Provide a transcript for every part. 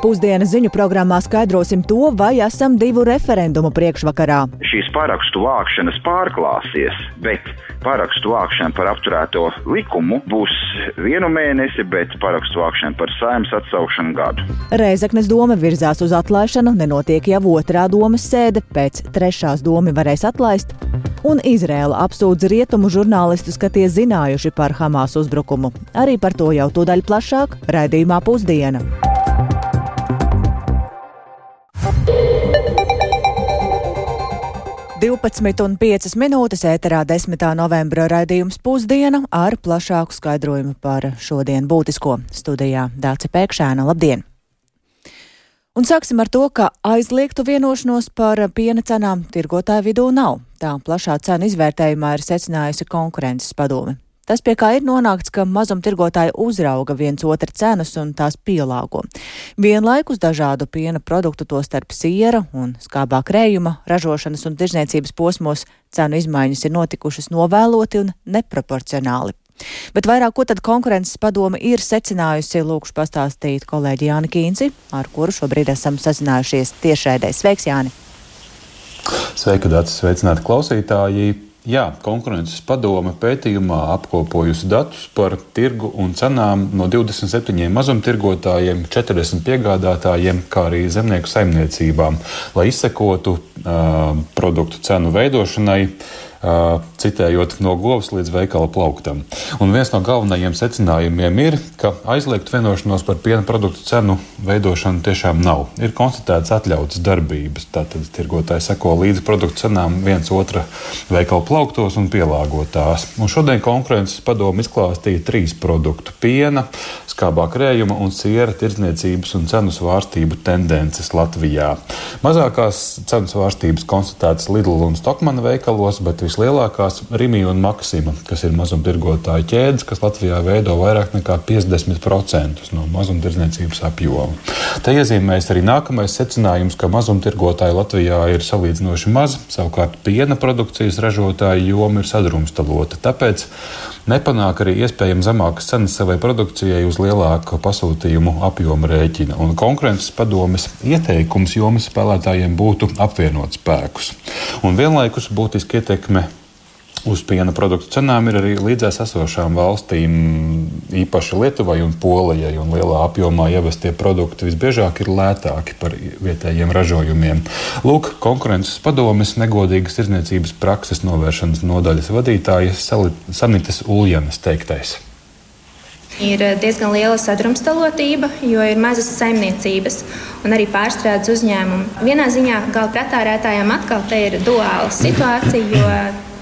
Pusdienas ziņu programmā skaidrosim to, vai esam divu referendumu priekšvakarā. Šīs parakstu vākšanas pārklāsies, bet parakstu vākšana par apturēto likumu būs vienu mēnesi, bet parakstu vākšana par saimnes atsaukšanu gadu. Reizeknes doma virzās uz atlaišanu, nenotiek jau otrā domas sēde, pēc trešās domi varēs atlaist. Un Izrēla apsūdz rietumu žurnālistus, ka tie zinājuši par Hamas uzbrukumu. Arī par to jau tūdaļ plašāk raidījumā pusdiena. 12,5 minūtes ēterā 10. novembra raidījums pusdiena ar plašāku skaidrojumu par šodien būtisko studijā Dāce Pēkšēna. Labdien! Un sāksim ar to, ka aizliegtu vienošanos par piena cenām tirgotāju vidū nav. Tā plašā cenu izvērtējumā ir secinājusi konkurences padome. Tas, pie kā ir nonākts, ka mazumtirgotāji uzrauga viens otru cenas un tās pielāgo. Vienlaikus dažādu piena produktu, to starp siera un skābā krējuma ražošanas un tirzniecības posmos cenu izmaiņas ir notikušas novēloti un neproporcionāli. Bet vairāk ko tad konkurences padome ir secinājusi, lūkšu pastāstīt kolēģi Jāni Kīnci, ar kuru šobrīd esam sazinājušies tiešraidē. Sveiks, Jāni! Sveika, Dārts! Sveicināti klausītāji! Jā, konkurences padome pētījumā apkopojusi datus par tirgu un cenām no 27 mazumtirgotājiem, 40 piegādātājiem, kā arī zemnieku saimniecībām, lai izsekotu uh, produktu cenu veidošanai. Citējot no govs līdz veikala plauktam. Un viens no galvenajiem secinājumiem ir, ka aizliegt vienošanos par piena produktu cenu veidošanu tiešām nav. Ir konstatēts atļautas darbības. Tātad tirgotāji seko līdzi produktu cenām viens otra veikala plauktos un pielāgotās. Un šodien konkurences padomu izklāstīja trīs produktu - piena, skābā krējuma un siera tirdzniecības un cenu svārstību tendences Latvijā. Mazākās cenu svārstības konstatētas Lidl un Stokmana veikalos, bet vislielākās Rimija un Maksima, kas ir mazumtirgotāju ķēdes, kas Latvijā veido vairāk nekā 50% no mazumtirdzniecības apjoma. Te iezīmējas arī nākamais secinājums, ka mazumtirgotāji Latvijā ir salīdzinoši mazi, savukārt piena produkcijas ražotāju joma ir sadrumstalota. Tāpēc nepanāk arī iespējami zemākas cenas savai produkcijai uz lielāku pasūtījumu apjomu rēķina. Un konkurences padomes ieteikums jomas spēlētājiem būtu apvienot spēkus. Un vienlaikus būtiski ietekme uz piena produktu cenām ir arī līdzās esošām valstīm, īpaši Lietuvai un Polijai. Un lielā apjomā ievestie produkti visbiežāk ir lētāki par vietējiem ražojumiem. Lūk, konkurences padomes negodīgas tirdzniecības prakses novēršanas nodaļas vadītājas Sanitas Uljanas teiktais. Ir diezgan liela sadrumstalotība, jo ir mazas saimniecības un arī pārstrādes uzņēmumi. Vienā ziņā gala pretārētājiem atkal ir duāla situācija, jo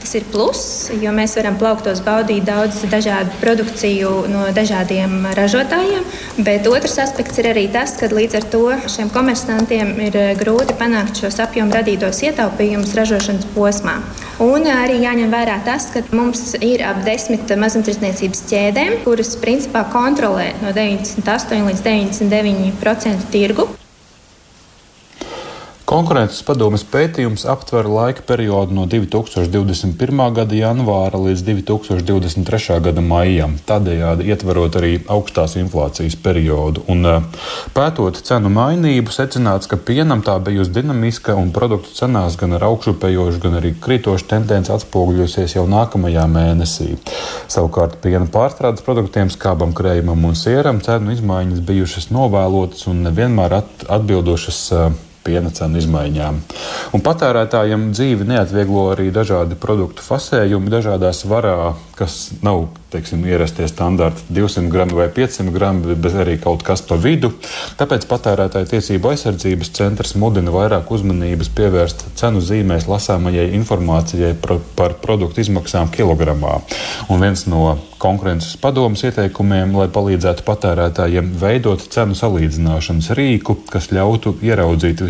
Tas ir pluss, jo mēs varam plauktos baudīt daudz dažādu produkciju no dažādiem ražotājiem. Bet otrs aspekts ir arī tas, ka līdz ar to šiem komersantiem ir grūti panākt šos apjomu radītos ietaupījumus ražošanas posmā. Un arī jāņem vērā tas, ka mums ir ap desmit mazumtirdzniecības ķēdēm, kuras principā kontrolē no 98 līdz 99% tirgu. Konkurences padomes pētījums aptver laika periodu no 2021. gada janvāra līdz 2023. gada maijam, tādējādi ietverot arī augstās inflācijas periodu. Un, eh, pētot cenu mainību, secināts, ka pienam tā bijusi dinamiska un produktu cenās gan ar augšupējošu, gan arī krītošu tendenci atspoguļosies jau nākamajā mēnesī. Savukārt piena pārstrādes produktiem, skābam, krējumam un sieram cenu izmaiņas bijušas novēlotas un nevienmēr atbildošas eh, piena cenu izmaiņām. Un patērētājiem dzīvi neatvieglo arī dažādi produktu fasējumi dažādā svarā, kas nav teiksim, ierastie standarti 200 gramu vai 500 gramu, bet arī kaut kas pa vidu. Tāpēc patērētāja tiesību aizsardzības centrs mudina vairāk uzmanības pievērst cenu zīmēs lasāmajai informācijai par, par produktu izmaksām kilogramā. Un viens no konkurences padomus ieteikumiem, lai palīdzētu patērētājiem veidot cenu salīdzināšanas rīku, kas ļautu ieraudzīt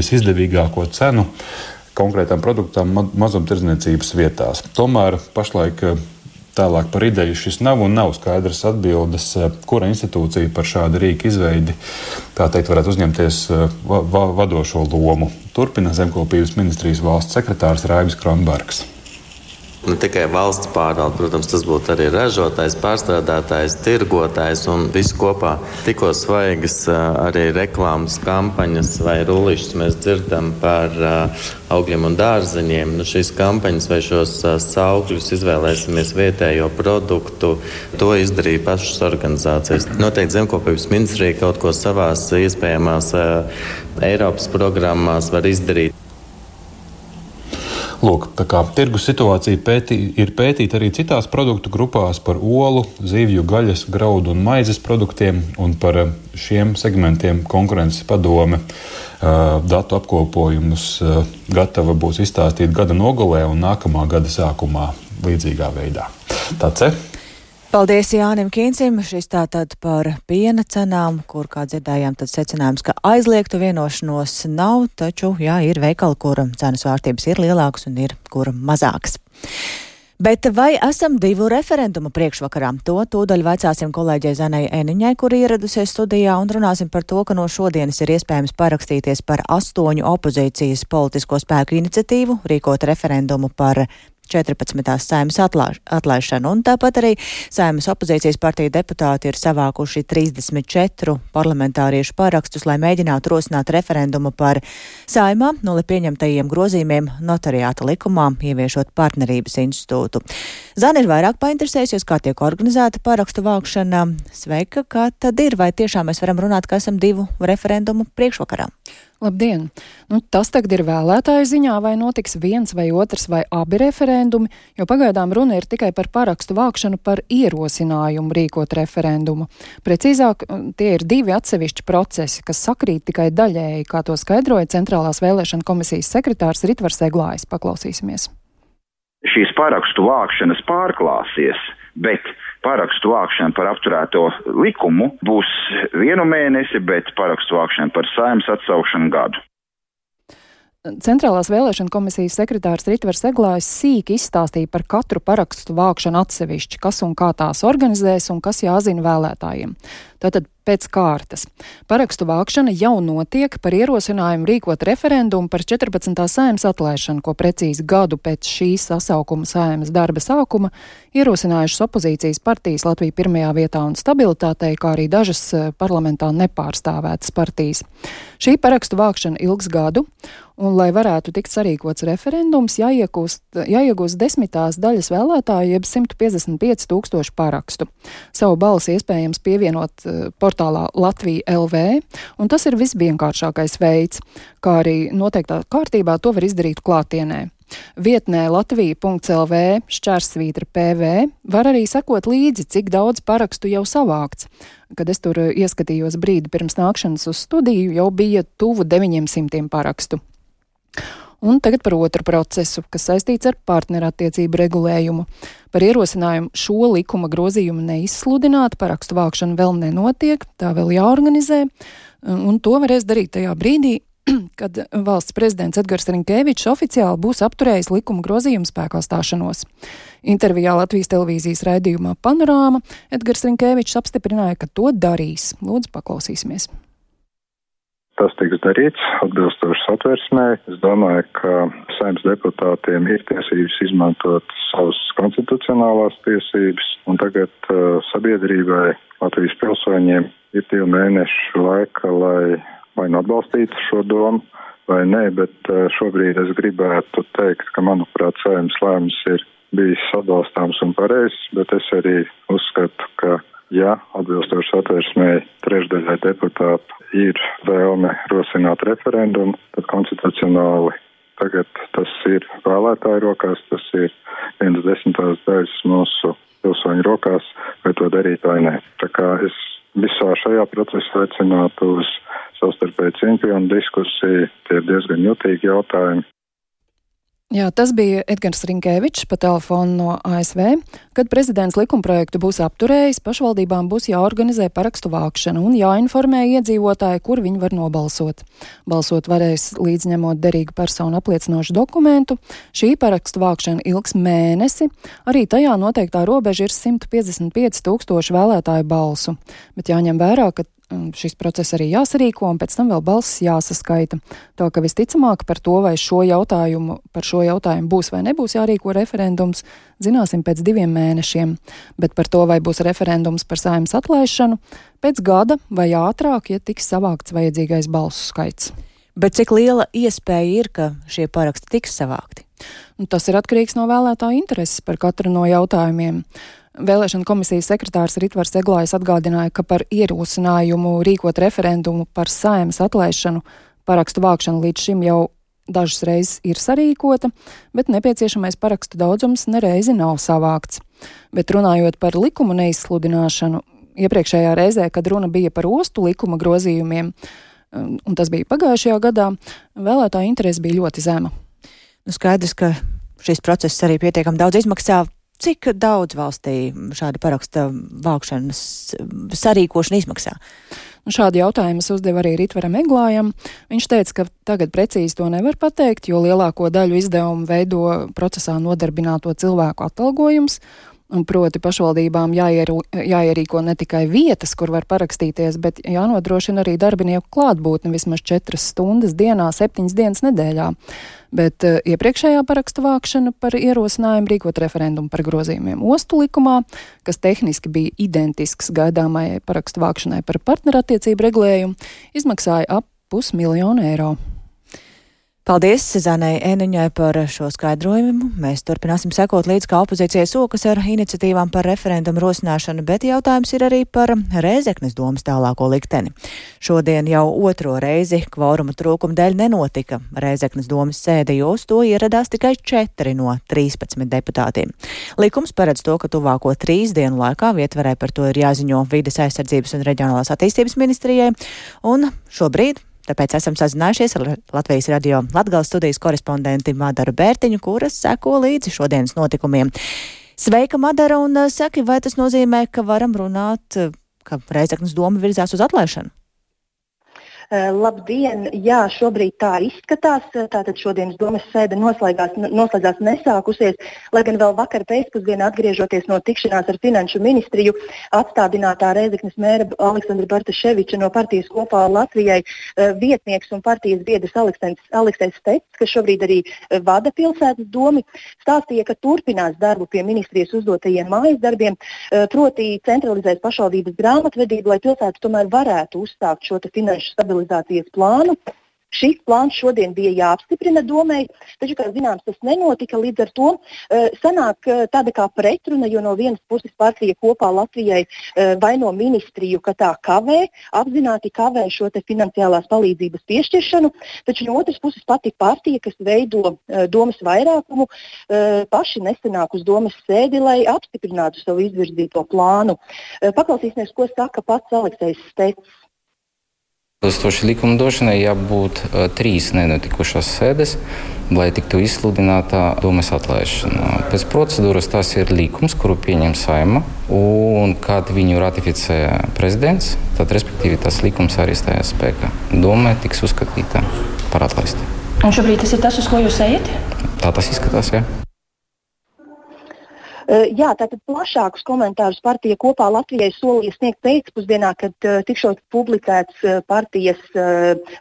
visizdevīgāko cenu konkrētām produktām mazumtirdzniecības vietās. Tomēr pašlaik Tālāk par ideju šis nav un nav skaidrs atbildes, eh, kura institūcija par šādu rīku izveidi, teikt, varētu uzņemties eh, va va vadošo lomu. Turpina Zemkopības ministrijas valsts sekretārs Raivis Kronbergs. Ne tikai valsts pārvalde, protams, tas būtu arī ražotājs, pārstrādātājs, tirgotājs un viss kopā. Tikko svaigas arī reklāmas kampaņas vai rullīšas mēs dzirdam par augļiem un dārzeņiem. Nu, šīs kampaņas vai šos saukļus izvēlēsimies vietējo produktu, to izdarīja pašas organizācijas. Noteikti zemkopības ministrija kaut ko savās iespējamās Eiropas programmās var izdarīt. Lūk, tā kā tirgus situācija pētī, ir pētīta arī citās produktu grupās par olu, zivju, gaļas, graudu un maizes produktiem, un par eh, šiem segmentiem konkurences padome uh, datu apkopojumus uh, gatava būs izstāstīt gada nogalē un nākamā gada sākumā līdzīgā veidā. Tāds ir. Paldies Jānim Kīncim. Šis tātad par piena cenām, kur, kā dzirdējām, tad secinājums, ka aizliegtu vienošanos nav, taču, jā, ir veikali, kur cenas vārtības ir lielākas un ir, kur mazākas. Bet vai esam divu referendumu priekšvakarā? To tūdaļ vaicāsim kolēģei Zanai Eniņai, kur ieradusies studijā, un runāsim par to, ka no šodienas ir iespējams parakstīties par astoņu opozīcijas politisko spēku iniciatīvu, rīkot referendumu par 14. saimas atlaišanu, un tāpat arī saimas opozīcijas partija deputāti ir savākuši 34 parlamentāriešu parakstus, lai mēģinātu rosināt referendumu par saimā noli pieņemtajiem grozījumiem notariāta likumā, ieviešot partnerības institūtu. Zana ir vairāk painteresējusies, kā tiek organizēta parakstu vākšana. Sveika, kā tad ir? Vai tiešām mēs varam runāt, ka esam divu referendumu priekšvakarā? Labdien! Nu, tas tagad ir vēlētāju ziņā, vai notiks viens vai otrs vai abi referendumi, jo pagaidām runa ir tikai par parakstu vākšanu par ierosinājumu rīkot referendumu. Precīzāk, tie ir divi atsevišķi procesi, kas sakrīt tikai daļēji, kā to skaidroja Centrālās vēlēšana komisijas sekretārs Ritvars Eglājs. Paklausīsimies! Šīs parakstu vākšanas pārklāsies, bet parakstu vākšana par apturēto likumu būs vienu mēnesi, bet parakstu vākšana par saimnes atsaukšanu gadu. Centrālās vēlēšana komisijas sekretārs Ritvers Eglājs sīki izstāstīja par katru parakstu vākšanu atsevišķi, kas un kā tās organizēs un kas jāzina vēlētājiem. Tātad pēc kārtas. Parakstu vākšana jau notiek par ierosinājumu rīkot referendumu par 14. sēmas atlaišanu, ko precīzi gadu pēc šīs sasaukuma sēmas darba sākuma ierosinājušas opozīcijas partijas Latvija pirmajā vietā un stabilitātei, kā arī dažas eh, parlamentā nepārstāvētas partijas. Šī parakstu vākšana ilgs gadu, un, lai varētu tikt sarīkots referendums, jāiegūst, desmitās daļas vēlētāju, jeb 155 tūkstoši parakstu. Savu balsi iespējams pievienot portālā Latvija LV, un tas ir visvienkāršākais veids, kā arī noteiktā kārtībā to var izdarīt klātienē. Vietnē Latvija.CLV šķērsvītra PV var arī sekot līdzi, cik daudz parakstu jau savākts. Kad es tur ieskatījos brīdi pirms nākšanas uz studiju, jau bija tuvu 900 parakstu. Un tagad par otru procesu, kas saistīts ar partnerattiecību regulējumu. Par ierosinājumu šo likuma grozījumu neizsludināt, parakstu vākšana vēl nenotiek, tā vēl jāorganizē, un to varēs darīt tajā brīdī, kad valsts prezidents Edgars Rinkēvičs oficiāli būs apturējis likuma grozījumu spēkā stāšanos. Intervijā Latvijas televīzijas raidījumā Panorāma Edgars Rinkēvičs apstiprināja, ka to darīs. Lūdzu, paklausīsimies! Tas tiks darīts atbilstoši satversmē. Es domāju, ka saimnes deputātiem ir tiesības izmantot savas konstitucionālās tiesības, un tagad uh, sabiedrībai, Latvijas pilsoņiem ir divu mēnešu laika, lai vai nu atbalstītu šo domu vai nē, bet uh, šobrīd es gribētu teikt, ka, manuprāt, saimnes lēmums ir bijis atbalstāms un pareizs, bet es arī uzskatu, ka ja atbilstoši satversmē trešdaļai deputātu ir vēlme rosināt referendumu, tad konstitucionāli tagad tas ir vēlētāju rokās, tas ir viens desmitās daļas mūsu pilsoņu rokās, vai to darīt vai nē. Tā kā es visā šajā procesā aicinātu uz savstarpēju cieņpilnu diskusiju, tie ir diezgan jutīgi jautājumi. Jā, tas bija Edgars Rinkēvičs pa telefonu no ASV. Kad prezidents likumprojektu būs apturējis, pašvaldībām būs jāorganizē parakstu vākšana un jāinformē iedzīvotāji, kur viņi var nobalsot. Balsot varēs līdzņemot derīgu personu apliecinošu dokumentu. Šī parakstu vākšana ilgs mēnesi. Arī tajā noteiktā robeža ir 155 tūkstoši vēlētāju balsu. Bet jāņem vērā, ka šis process arī jāsarīko, un pēc tam vēl balsis jāsaskaita. Tā ka visticamāk par to, vai šo jautājumu, par šo jautājumu būs vai nebūs jārīko referendums, zināsim pēc diviem mēnešiem, bet par to, vai būs referendums par saimnes atlaišanu, pēc gada vai ātrāk, ja tiks savākts vajadzīgais balsu skaits. Bet cik liela iespēja ir, ka šie paraksti tiks savākti? Un tas ir atkarīgs no vēlētāju intereses par katru no jautājumiem. Vēlēšana komisijas sekretārs Ritvars Eglājs atgādināja, ka par ierosinājumu rīkot referendumu par saimas atlaišanu parakstu vākšanu līdz šim jau dažas reizes ir sarīkota, bet nepieciešamais parakstu daudzums nereizi nav savākts. Bet runājot par likumu neizsludināšanu, iepriekšējā reizē, kad runa bija par ostu likuma grozījumiem, un tas bija pagājušajā gadā, vēlētāja interese bija ļoti zema. Nu, skaidrs, ka šis process arī pietiekami daudz izmaksā. Cik daudz valstī šāda paraksta vākšanas sarīkošana izmaksā? Nu, šādu jautājumu es uzdevu arī Ritvaram Eglājam. Viņš teica, ka tagad precīzi to nevar pateikt, jo lielāko daļu izdevumu veido procesā nodarbināto cilvēku atalgojums. Un proti pašvaldībām jāieru, jāierīko ne tikai vietas, kur var parakstīties, bet jānodrošina arī darbinieku klātbūtne vismaz 4 stundas dienā, 7 dienas nedēļā. Bet uh, iepriekšējā parakstu vākšana par ierosinājumu rīkot referendumu par grozījumiem ostu likumā, kas tehniski bija identisks gaidāmajai parakstu vākšanai par partnerattiecību regulējumu, izmaksāja ap pusmiljonu eiro. Paldies Zanai Eniņai par šo skaidrojumu. Mēs turpināsim sekot līdz kā opozīcijai sokas ar iniciatīvām par referendumu rosināšanu, bet jautājums ir arī par Rēzeknes domas tālāko likteni. Šodien jau otro reizi kvoruma trūkuma dēļ nenotika Rēzeknes domas sēde, jo uz to ieradās tikai četri no 13 deputātiem. Likums paredz to, ka tuvāko trīs dienu laikā vietvarē par to ir jāziņo vides aizsardzības un reģionālās attīstības ministrijai, un šobrīd Tāpēc esam sazinājušies ar Latvijas radio Latgales studijas korespondenti Madaru Bērtiņu, kuras seko līdzi šodienas notikumiem. Sveika, Madara, un saki, vai tas nozīmē, ka varam runāt, ka Reizeknas doma virzās uz atlaišanu? Eh, labdien! Jā, šobrīd tā izskatās. Eh, tātad šodienas domas sēde noslēdzās nesākusies, lai gan vēl vakar pēcpusdienā atgriežoties no tikšanās ar Finanšu ministriju, atstādinātā Reizeknas mēra Aleksandra Bartaševiča no partijas kopā Latvijai eh, vietnieks un partijas biedrs Aleksis Stets, kas šobrīd arī vada pilsētas domu, stāstīja, ka turpinās darbu pie ministrijas uzdotajiem mājas darbiem, proti centralizēs pašvaldības grāmatvedību, lai pilsēta tomēr varētu uzsākt šo finanšu stabilitāti stabilizācijas plānu. Šis plāns šodien bija jāapstiprina domai, taču, kā zināms, tas nenotika. Līdz ar to uh, sanāk uh, tāda kā pretruna, jo no vienas puses partija kopā Latvijai uh, vaino ministriju, ka tā kavē, apzināti kavē šo finansiālās palīdzības piešķiršanu, taču no otras puses pati partija, kas veido domas vairākumu, paši nesenāk uz domas sēdi, lai apstiprinātu savu izvirzīto plānu. Paklausīsimies, ko saka pats Aleksis Stets. Atbilstoši likumdošanai jābūt trīs nenotikušās sēdes, lai tiktu izsludināta domas atlaišana. Pēc procedūras tas ir likums, kuru pieņem saima, un kad viņu ratificē prezidents, tad respektīvi tas likums arī stājās spēkā. Doma tiks uzskatīta par atlaistu. Un šobrīd tas ir tas, uz ko jūs ejat? Tā tas izskatās, jā. Eh, jā, tātad plašākus komentārus partija kopā Latvijai solīja sniegt pēcpusdienā, kad uh, tikšot publicēts uh, partijas,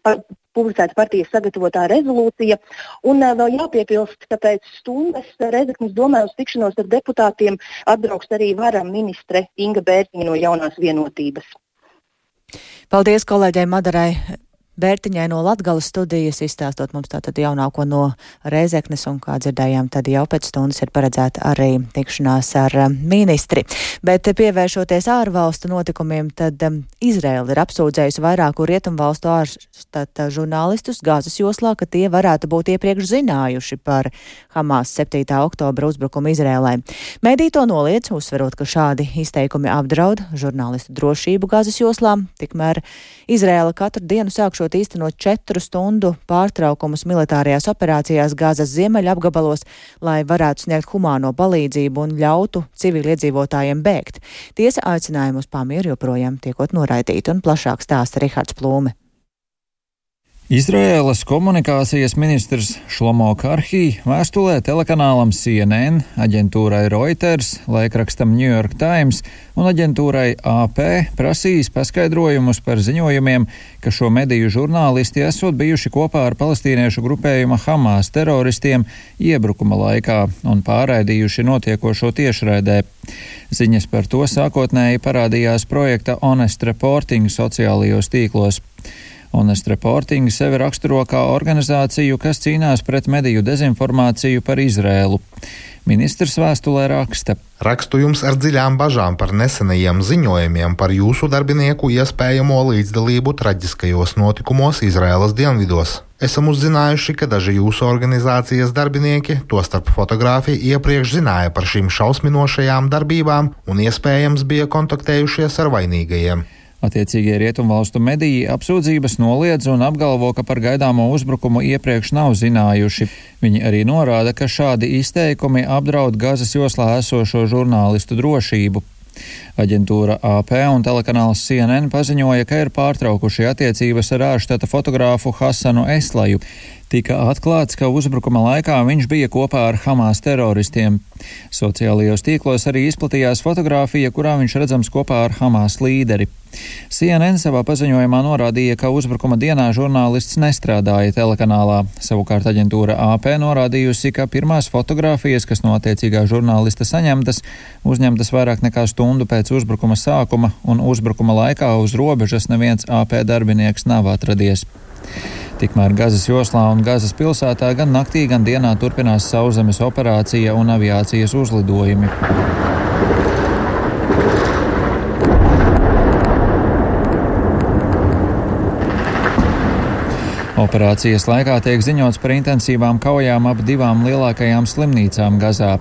par, publicēta partijas sagatavotā rezolūcija. Un uh, vēl jāpiebilst, ka pēc stundas Rezeknas domē uz tikšanos ar deputātiem atbrauks arī varam ministre Inga Bērtiņa no jaunās vienotības. Paldies kolēģei Madarai Bērtiņai no Latgales studijas izstāstot mums tātad jaunāko no Reizeknes un, kā dzirdējām, tad jau pēc stundas ir paredzēta arī tikšanās ar um, ministri. Bet pievēršoties ārvalstu notikumiem, tad um, Izraela ir apsūdzējusi vairāku rietumvalstu ārštata žurnālistus gāzes joslā, ka tie varētu būt iepriekš zinājuši par Hamas 7. oktobra uzbrukumu Izrēlai. Mēdī to noliec, uzsverot, ka šādi izteikumi apdraud žurnālistu drošību gāzes joslā, tikmēr Izrēla katru dienu sākšot sākot īstenot četru stundu pārtraukumus militārajās operācijās Gāzes ziemeļa apgabalos, lai varētu sniegt humāno palīdzību un ļautu civiliedzīvotājiem bēgt. Tiesa aicinājumu uz pamieru joprojām tiekot noraidīti un plašāk stāsta Rihards Plūme. Izraēlas komunikācijas ministrs Šlomo Karhī vēstulē telekanālam CNN, aģentūrai Reuters, laikrakstam New York Times un aģentūrai AP prasījis paskaidrojumus par ziņojumiem, ka šo mediju žurnālisti esot bijuši kopā ar palestīniešu grupējuma Hamas teroristiem iebrukuma laikā un pārraidījuši notiekošo tiešraidē. Ziņas par to sākotnēji parādījās projekta Honest Reporting sociālajos tīklos. Honest Reporting sevi raksturo kā organizāciju, kas cīnās pret mediju dezinformāciju par Izrēlu. Ministrs vēstulē raksta: Rakstu jums ar dziļām bažām par nesenajiem ziņojumiem par jūsu darbinieku iespējamo līdzdalību traģiskajos notikumos Izraēlas dienvidos. Esam uzzinājuši, ka daži jūsu organizācijas darbinieki, tostarp fotografi, iepriekš zināja par šīm šausminošajām darbībām un iespējams bija kontaktējušies ar vainīgajiem. Attiecīgie rietumvalstu mediji apsūdzības noliedz un apgalvo, ka par gaidāmo uzbrukumu iepriekš nav zinājuši. Viņi arī norāda, ka šādi izteikumi apdraud Gazas joslā esošo žurnālistu drošību. Aģentūra AP un telekanāls CNN paziņoja, ka ir pārtraukuši attiecības ar ārštata fotogrāfu Hasanu Eslaju. Tika atklāts, ka uzbrukuma laikā viņš bija kopā ar Hamas teroristiem. Sociālajos tīklos arī izplatījās fotografija, kurā viņš redzams kopā ar Hamas līderi. CNN savā paziņojumā norādīja, ka uzbrukuma dienā žurnālists nestrādāja telekanālā. Savukārt aģentūra AP norādījusi, ka pirmās fotogrāfijas, kas no attiecīgā žurnālista saņemtas, uzņemtas vairāk nekā stundu pēc uzbrukuma sākuma, un uzbrukuma laikā uz robežas neviens AP darbinieks nav atradies. Tikmēr Gazas joslā un Gazas pilsētā gan naktī, gan dienā turpinās sauszemes operācija un aviācijas uzlidojumi. Operācijas laikā tiek ziņots par intensīvām kaujām ap divām lielākajām slimnīcām Gazā.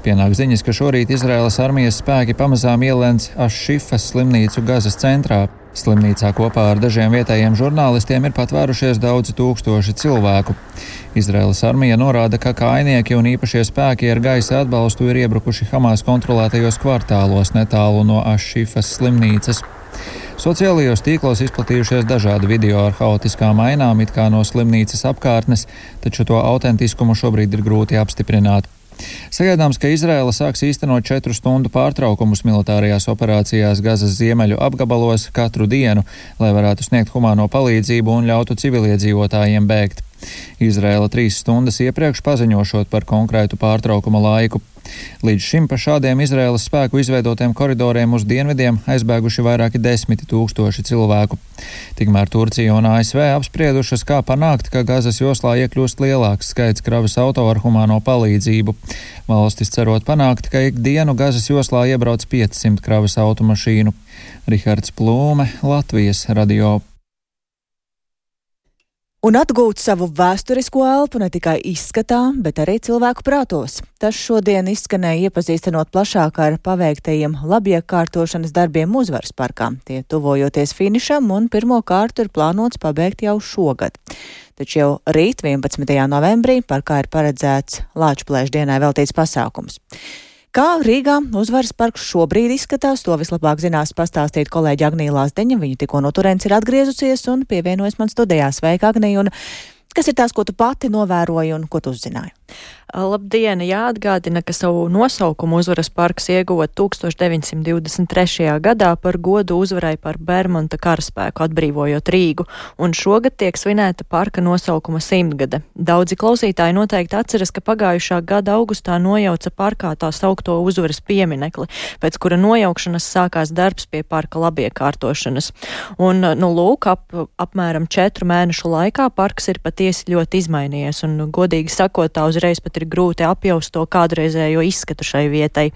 Pienāk ziņas, ka šorīt Izraēlas armijas spēki pamazām ielēns Ašifas slimnīcu Gazas centrā. Slimnīcā kopā ar dažiem vietējiem žurnālistiem ir patvērušies daudzi tūkstoši cilvēku. Izraēlas armija norāda, ka kainieki un īpašie spēki ar gaisa atbalstu ir iebrukuši Hamas kontrolētajos kvartālos netālu no Ašifas slimnīcas. Sociālajos tīklos izplatījušies dažādi video ar haotiskām ainām, it kā no slimnīcas apkārtnes, taču to autentiskumu šobrīd ir grūti apstiprināt. Sagaidāms, ka Izraela sāks īstenot četru stundu pārtraukumus militārajās operācijās Gazas ziemeļu apgabalos katru dienu, lai varētu sniegt humāno palīdzību un ļautu civiliedzīvotājiem bēgt. Izraela trīs stundas iepriekš paziņošot par konkrētu pārtraukuma laiku. Līdz šim pa šādiem Izraēlas spēku izveidotiem koridoriem uz dienvidiem aizbēguši vairāki desmiti tūkstoši cilvēku. Tikmēr Turcija un ASV apspriedušas, kā panākt, ka Gazas joslā iekļūst lielāks skaits kravas auto ar humāno palīdzību. Valstis cerot panākt, ka ikdienu Gazas joslā iebrauc 500 kravas automašīnu. Rihards Plūme, Latvijas radio. Un atgūt savu vēsturisko elpu ne tikai izskatā, bet arī cilvēku prātos. Tas šodien izskanēja iepazīstinot plašāk ar paveiktajiem labiekārtošanas darbiem uzvaras parkā. Tie tuvojoties finišam un pirmo kārtu ir plānots pabeigt jau šogad. Taču jau rīt, 11. novembrī, parkā ir paredzēts Lāčplēša dienai veltīts pasākums. Kā Rīgā uzvaras parks šobrīd izskatās, to vislabāk zinās pastāstīt kolēģi Agnija Lāsdeņa. Viņa tikko no turienes ir atgriezusies un pievienojas man studijā. Sveika, Agnija! Kas ir tās, ko tu pati novēroji un ko tu uzzināji? Labdien! Jāatgādina, ka savu nosaukumu uzvaras parks ieguva 1923. gadā par godu uzvarai par Bermuda karaspēku atbrīvojot Rīgu, un šogad tiek svinēta parka nosaukuma simtgade. Daudzi klausītāji noteikti atceras, ka pagājušā gada augustā nojauca parkā tā saukto uzvaras pieminekli, pēc kura nojaukšanas sākās darbs pie parka labiekārtošanas. Un, nu, lūk, ap, apmēram četru mēnešu laikā parks ir patiesi ļoti izmainījies, un, godīgi sakot, tā uzreiz pat ir grūti apjaust to kādreizējo izskatu šai vietai.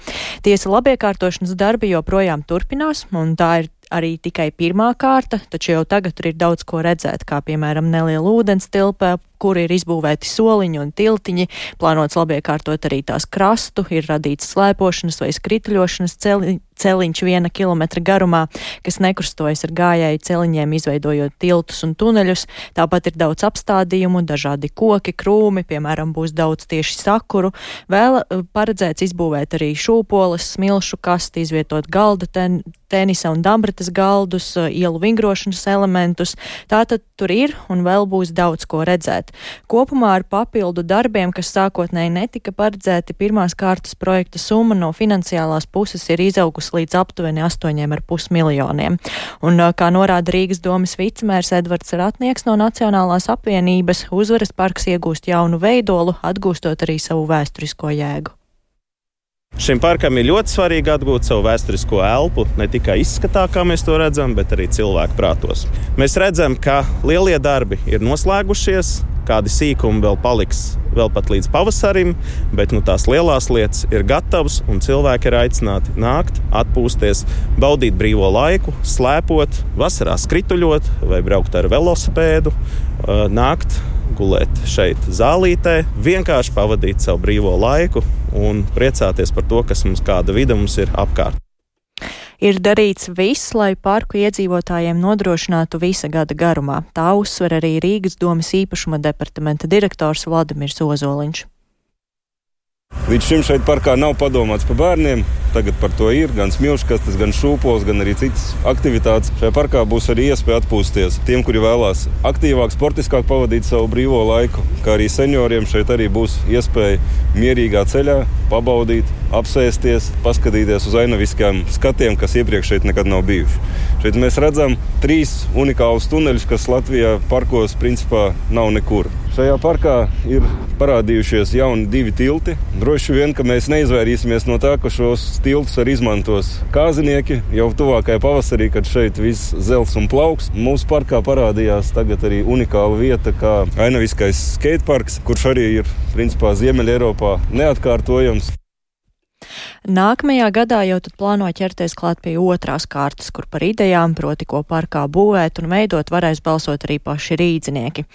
Tiesa labiekārtošanas darbi joprojām turpinās, un tā ir arī tikai pirmā kārta, taču jau tagad tur ir daudz ko redzēt, kā piemēram neliela ūdens tilpa, kura ir izbūvēti soliņi un tiltiņi, plānots labiekārtot arī tās krastu, ir radīts slēpošanas vai skrituļošanas celi, celiņš viena kilometra garumā, kas nekrustojas ar gājēju celiņiem, izveidojot tiltus un tuneļus. Tāpat ir daudz apstādījumu, dažādi koki, krūmi, piemēram, būs daudz tieši sakuru. Vēl eh, paredzēts izbūvēt arī šūpoles, smilšu kasti, izvietot galda ten, tenisa un dambratas galdus, eh, ielu vingrošanas elementus. Tātad tur ir un vēl būs daudz ko redzēt. Kopumā ar papildu darbiem, kas sākotnēji netika paredzēti, pirmās kārtas projekta summa no finansiālās puses ir izaugusi līdz aptuveni 8,5 miljoniem. Un, kā norāda Rīgas domas vicemērs Edvards Ratnieks no Nacionālās apvienības, uzvaras parks iegūst jaunu veidolu, atgūstot arī savu vēsturisko jēgu. Šim parkam ir ļoti svarīgi atgūt savu vēsturisko elpu, ne tikai izskatā, kā mēs to redzam, bet arī cilvēku prātos. Mēs redzam, ka lielie darbi ir noslēgušies, kādi sīkumi vēl paliks vēl pat līdz pavasarim, bet nu, tās lielās lietas ir gatavas un cilvēki ir aicināti nākt, atpūsties, baudīt brīvo laiku, slēpot, vasarā skrituļot vai braukt ar velosipēdu, nākt gulēt šeit zālītē, vienkārši pavadīt savu brīvo laiku un priecāties par to, kas mums kāda vide mums ir apkārt ir darīts viss, lai parku iedzīvotājiem nodrošinātu visa gada garumā. Tā uzsver arī Rīgas domas īpašuma departamenta direktors Vladimirs Ozoliņš. Līdz šim šeit parkā nav padomāts par bērniem. Tagad par to ir gan smilškastes, gan šūpoles, gan arī citas aktivitātes. Šajā parkā būs arī iespēja atpūsties tiem, kuri vēlās aktīvāk, sportiskāk pavadīt savu brīvo laiku. Kā arī senioriem šeit arī būs iespēja mierīgā ceļā pabaudīt, apsēsties, paskatīties uz ainaviskām skatiem, kas iepriekš šeit nekad nav bijuši. Šeit mēs redzam trīs unikālus tuneļus, kas Latvijā parkos principā nav nekur. Šajā parkā ir parādījušies jauni divi tilti. Droši vien, ka mēs neizvairīsimies no tā, ka šos tiltus arī izmantos kāzinieki jau tuvākajā pavasarī, kad šeit viss zels un plauks. Mūsu parkā parādījās arī unikāla vieta, kā ainaviskais skateparks, kurš arī ir principā Ziemeļ Eiropā neatkārtojams. Nākamajā gadā jau tad plāno ķerties klāt pie otrās kārtas, kur par idejām, proti, ko parkā būvēt un veidot, varēs balsot arī paši rīdzinieki.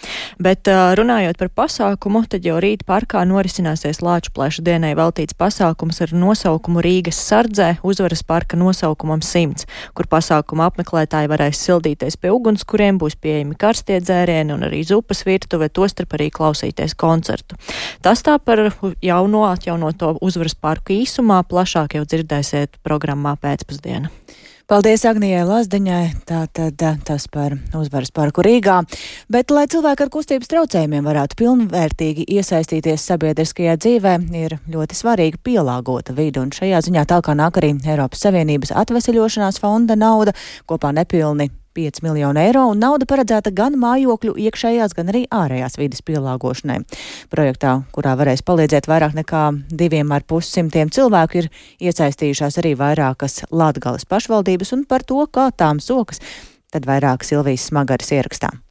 Bet runājot par pasākumu, tad jau rīt parkā norisināsies Lāču pleša dienai veltīts pasākums ar nosaukumu Rīgas sardzē uzvaras parka nosaukumam 100, kur pasākuma apmeklētāji varēs sildīties pie uguns, kuriem būs pieejami karstie dzērieni un arī zupas virtuve, tostarp arī klausīties koncertu. Tas tā par jauno atjaunoto uzvaras parku īsumā plašāk jau dzirdēsiet programmā pēcpusdienā. Paldies Agnijai Lazdiņai, tātad tas par uzvaras parku Rīgā. Bet, lai cilvēki ar kustības traucējumiem varētu pilnvērtīgi iesaistīties sabiedriskajā dzīvē, ir ļoti svarīga pielāgota vide, un šajā ziņā tālāk nāk arī Eiropas Savienības atveseļošanās fonda nauda, kopā nepilni 5 miljonu eiro, un nauda paredzēta gan mājokļu iekšējās, gan arī ārējās vidas pielāgošanai. Projektā, kurā varēs palīdzēt vairāk nekā diviem ar pussimtiem cilvēku, ir iesaistījušās arī vairākas Latgales pašvaldības, un par to, kā tām sokas, tad vairāk Silvijas smagaras ierakstām.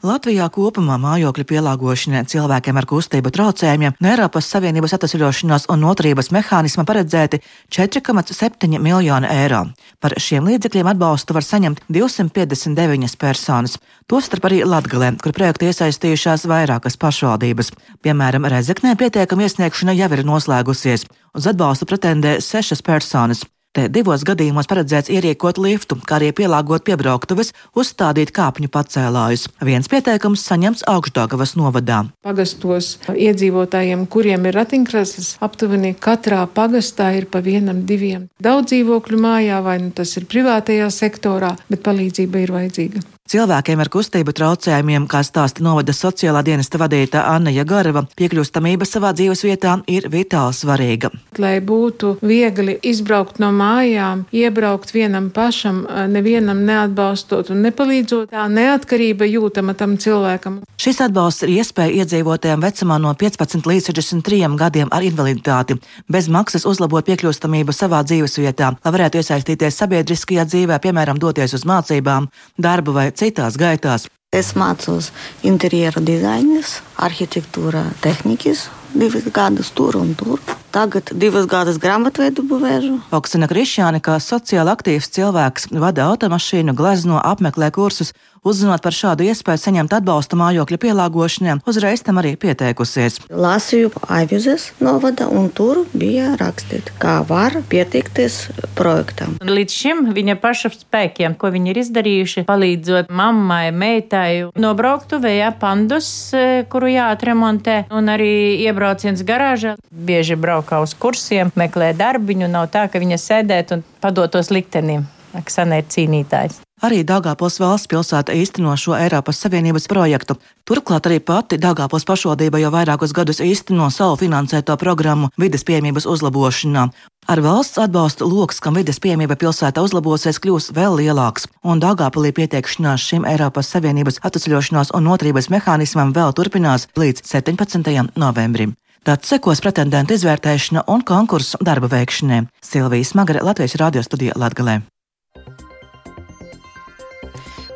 Latvijā kopumā mājokļu pielāgošanai cilvēkiem ar kustību traucējumiem no Eiropas Savienības atvesļošanās un noturības mehānisma paredzēti 4,7 miljoni eiro. Par šiem līdzekļiem atbalstu var saņemt 259 personas, tostarp arī Latgalē, kur projektu iesaistījušās vairākas pašvaldības. Piemēram, Rezeknē pieteikuma iesniegšana jau ir noslēgusies. Uz atbalstu pretendē sešas personas. Te divos gadījumos paredzēts ierīkot liftu, kā arī pielāgot piebrauktuves, uzstādīt kāpņu pacēlājus. Viens pieteikums saņemts Augstdagavas novadā. Pagastos iedzīvotājiem, kuriem ir ratiņkrēsls, aptuveni katrā pagastā ir pa vienam, diviem. Daudz dzīvokļu mājā, vai nu tas ir privātajā sektorā, bet palīdzība ir vajadzīga. Cilvēkiem ar kustību traucējumiem, kā stāsta novada sociālā dienesta vadītāja Anna Jagareva, piekļūstamība savā dzīves vietā ir vitāli svarīga. Lai būtu viegli izbraukt no mājām, iebraukt vienam pašam, nevienam neatbalstot un nepalīdzot, tā neatkarība jūtama tam cilvēkam. Šis atbalsts ir iespēja iedzīvotājiem vecumā no 15 līdz 63 gadiem ar invaliditāti, bez maksas uzlabot piekļūstamību savā dzīves vietā, lai varētu iesaistīties sabiedriskajā dzīvē, piemēram, doties uz mācībām, darbu vai citās gaitās. Es mācos interjera dizainus, arhitektūra, tehnikas, divas gadus tur un tur. Tagad divas gadus grāmatveidu būvēžu. Oksana Krišjāne, kā sociāli aktīvs cilvēks, vada automašīnu, glezno, apmeklē kursus Uzzinot par šādu iespēju saņemt atbalstu mājokļa pielāgošanai, uzreiz tam arī pieteikusies. Lasīju avizes novada, un tur bija rakstīts, kā var pieteikties projektam. Līdz šim viņa paša spēkiem, ko viņi ir izdarījuši, palīdzot mammai, meitai, nobraukt tuvējā pandus, e, kuru jāatremontē, un arī iebrauciens garāžā. Bieži braukā uz kursiem, meklē darbiņu, nav tā, ka viņa sēdēt un padotos liktenim. Aksana ir cīnītājs. Arī Dāngāpils valsts pilsēta īsteno šo Eiropas Savienības projektu. Turklāt arī pati Dāngāpils pašvaldība jau vairākus gadus īsteno savu finansēto programmu vides piemības uzlabošanā. Ar valsts atbalstu lokus, kam vides piemība pilsētā uzlabosies, kļūs vēl lielāks, un Dāngāpilī pieteikšanās šim Eiropas Savienības atvesļošanās un noturības mehānismam vēl turpinās līdz 17. novembrim. Tad sekos pretendentu izvērtēšana un konkursu darba veikšanai. Silvijas Magare, Latvijas radio studija Latgalē.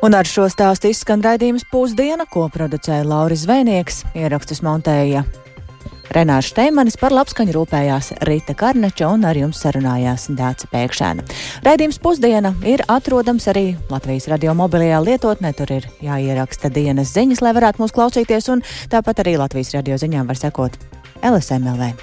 Un ar šo stāstu izskan raidījums pusdiena, ko producēja Lauris Zvēnieks, ierakstus montēja Renārs Steimanis par labskaņu rūpējās Rīta Karneča un ar jums sarunājās Dāca Pēkšēna. Raidījums pusdiena ir atrodams arī Latvijas radio mobilajā lietotnē. Tur ir jāieraksta dienas ziņas, lai varētu mūs klausīties, un tāpat arī Latvijas radio ziņām var sekot LSMLA.